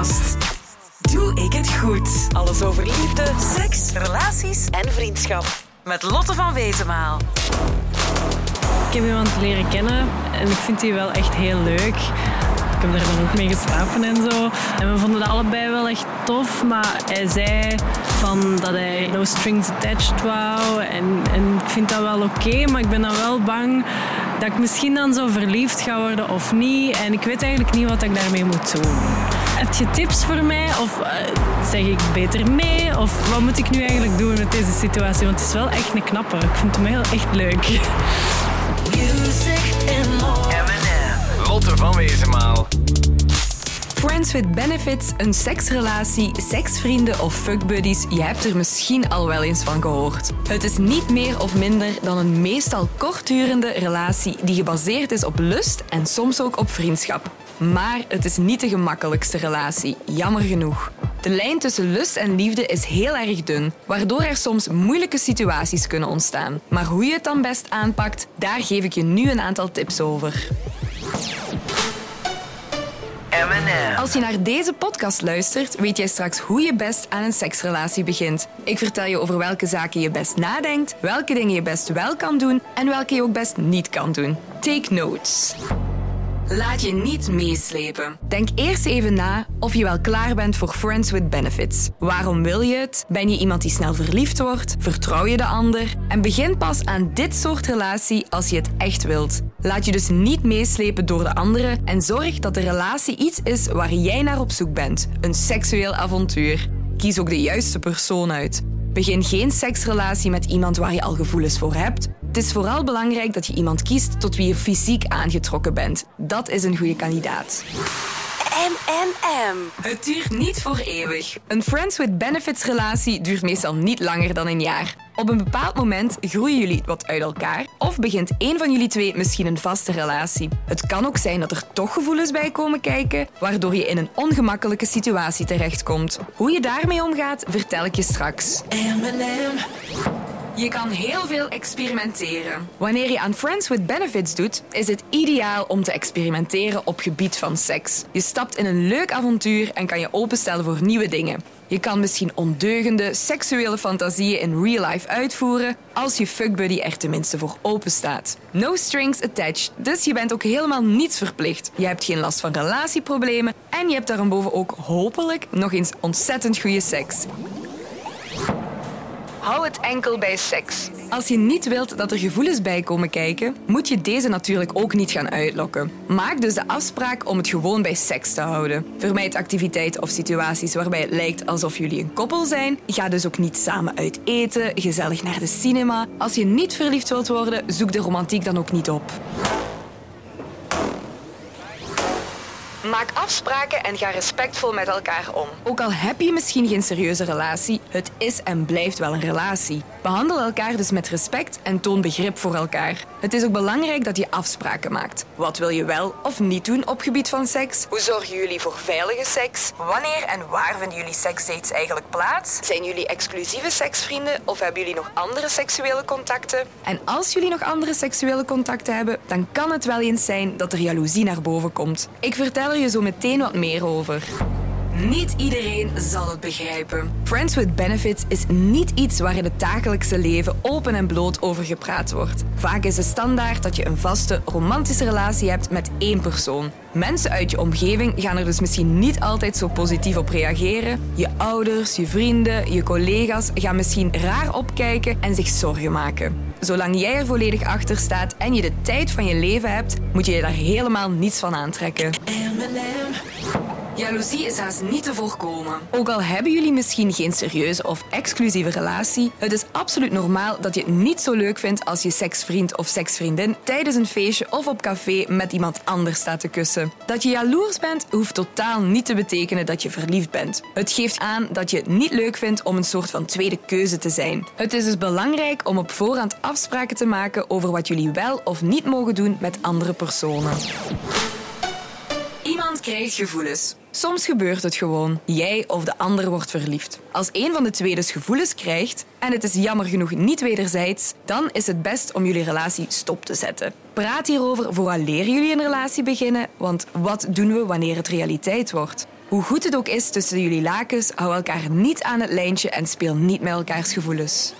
podcast. Doe ik het goed? Alles over liefde, seks, relaties en vriendschap. Met Lotte van Wezenmaal. Ik heb iemand leren kennen en ik vind die wel echt heel leuk. Ik heb daar dan ook mee geslapen en zo. En we vonden dat allebei wel echt tof, maar hij zei van dat hij no strings attached wou. En, en ik vind dat wel oké, maar ik ben dan wel bang dat ik misschien dan zo verliefd ga worden of niet. En ik weet eigenlijk niet wat ik daarmee moet doen. Heb je tips voor mij? Of eh, zeg ik beter nee? Of wat moet ik nu eigenlijk doen met deze situatie? Want het is wel echt een knappe. Ik vind hem heel echt leuk. Lotte van Wezenmaal. Friends with benefits, een seksrelatie, seksvrienden of fuckbuddies, je hebt er misschien al wel eens van gehoord. Het is niet meer of minder dan een meestal kortdurende relatie die gebaseerd is op lust en soms ook op vriendschap. Maar het is niet de gemakkelijkste relatie, jammer genoeg. De lijn tussen lust en liefde is heel erg dun, waardoor er soms moeilijke situaties kunnen ontstaan. Maar hoe je het dan best aanpakt, daar geef ik je nu een aantal tips over. Als je naar deze podcast luistert, weet jij straks hoe je best aan een seksrelatie begint. Ik vertel je over welke zaken je best nadenkt, welke dingen je best wel kan doen en welke je ook best niet kan doen. Take notes. Laat je niet meeslepen. Denk eerst even na of je wel klaar bent voor Friends with Benefits. Waarom wil je het? Ben je iemand die snel verliefd wordt? Vertrouw je de ander? En begin pas aan dit soort relatie als je het echt wilt. Laat je dus niet meeslepen door de anderen en zorg dat de relatie iets is waar jij naar op zoek bent. Een seksueel avontuur. Kies ook de juiste persoon uit. Begin geen seksrelatie met iemand waar je al gevoelens voor hebt. Het is vooral belangrijk dat je iemand kiest tot wie je fysiek aangetrokken bent. Dat is een goede kandidaat. M&M. Het duurt niet voor eeuwig. Een Friends with Benefits relatie duurt meestal niet langer dan een jaar. Op een bepaald moment groeien jullie wat uit elkaar of begint één van jullie twee misschien een vaste relatie. Het kan ook zijn dat er toch gevoelens bij komen kijken, waardoor je in een ongemakkelijke situatie terechtkomt. Hoe je daarmee omgaat, vertel ik je straks. Je kan heel veel experimenteren. Wanneer je aan Friends with Benefits doet, is het ideaal om te experimenteren op gebied van seks. Je stapt in een leuk avontuur en kan je openstellen voor nieuwe dingen. Je kan misschien ondeugende seksuele fantasieën in real life uitvoeren als je fuckbuddy er tenminste voor open staat. No strings attached, dus je bent ook helemaal niets verplicht. Je hebt geen last van relatieproblemen en je hebt daarboven ook hopelijk nog eens ontzettend goede seks. Hou het enkel bij seks. Als je niet wilt dat er gevoelens bij komen kijken, moet je deze natuurlijk ook niet gaan uitlokken. Maak dus de afspraak om het gewoon bij seks te houden. Vermijd activiteiten of situaties waarbij het lijkt alsof jullie een koppel zijn. Ga dus ook niet samen uit eten, gezellig naar de cinema. Als je niet verliefd wilt worden, zoek de romantiek dan ook niet op. Maak afspraken en ga respectvol met elkaar om. Ook al heb je misschien geen serieuze relatie, het is en blijft wel een relatie. Behandel elkaar dus met respect en toon begrip voor elkaar. Het is ook belangrijk dat je afspraken maakt. Wat wil je wel of niet doen op gebied van seks? Hoe zorgen jullie voor veilige seks? Wanneer en waar vinden jullie seksdates eigenlijk plaats? Zijn jullie exclusieve seksvrienden of hebben jullie nog andere seksuele contacten? En als jullie nog andere seksuele contacten hebben, dan kan het wel eens zijn dat er jaloezie naar boven komt. Ik vertel er je zo meteen wat meer over. Niet iedereen zal het begrijpen. Friends with Benefits is niet iets waar in het dagelijkse leven open en bloot over gepraat wordt. Vaak is de standaard dat je een vaste, romantische relatie hebt met één persoon. Mensen uit je omgeving gaan er dus misschien niet altijd zo positief op reageren. Je ouders, je vrienden, je collega's gaan misschien raar opkijken en zich zorgen maken. Zolang jij er volledig achter staat en je de tijd van je leven hebt, moet je je daar helemaal niets van aantrekken. Jaloezie is haast niet te voorkomen. Ook al hebben jullie misschien geen serieuze of exclusieve relatie, het is absoluut normaal dat je het niet zo leuk vindt als je seksvriend of seksvriendin tijdens een feestje of op café met iemand anders staat te kussen. Dat je jaloers bent, hoeft totaal niet te betekenen dat je verliefd bent. Het geeft aan dat je het niet leuk vindt om een soort van tweede keuze te zijn. Het is dus belangrijk om op voorhand afspraken te maken over wat jullie wel of niet mogen doen met andere personen. Krijgt gevoelens. Soms gebeurt het gewoon. Jij of de ander wordt verliefd. Als een van de twee dus gevoelens krijgt, en het is jammer genoeg niet wederzijds, dan is het best om jullie relatie stop te zetten. Praat hierover vooraleer jullie een relatie beginnen, want wat doen we wanneer het realiteit wordt? Hoe goed het ook is tussen jullie lakens, hou elkaar niet aan het lijntje en speel niet met elkaars gevoelens.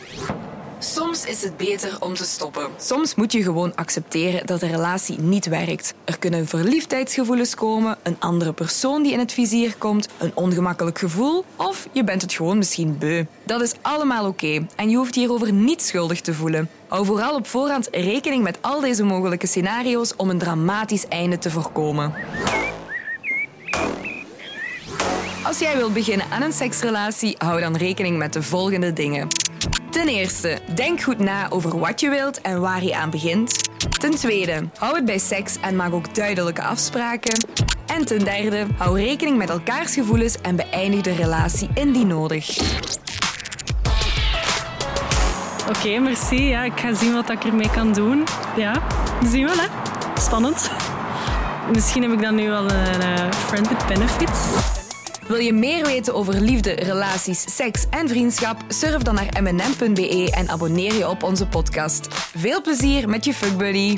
Soms is het beter om te stoppen. Soms moet je gewoon accepteren dat de relatie niet werkt. Er kunnen verliefdheidsgevoelens komen, een andere persoon die in het vizier komt, een ongemakkelijk gevoel of je bent het gewoon misschien beu. Dat is allemaal oké en je hoeft hierover niet schuldig te voelen. Hou vooral op voorhand rekening met al deze mogelijke scenario's om een dramatisch einde te voorkomen. Als jij wilt beginnen aan een seksrelatie, hou dan rekening met de volgende dingen. Ten eerste, denk goed na over wat je wilt en waar je aan begint. Ten tweede, hou het bij seks en maak ook duidelijke afspraken. En ten derde, hou rekening met elkaars gevoelens en beëindig de relatie indien nodig. Oké, merci. Ja, ik ga zien wat ik ermee kan doen. Ja, we zien wel, hè. Spannend. Misschien heb ik dan nu wel een uh, friend with benefits. Wil je meer weten over liefde, relaties, seks en vriendschap? Surf dan naar mnm.be en abonneer je op onze podcast. Veel plezier met je fuckbuddy.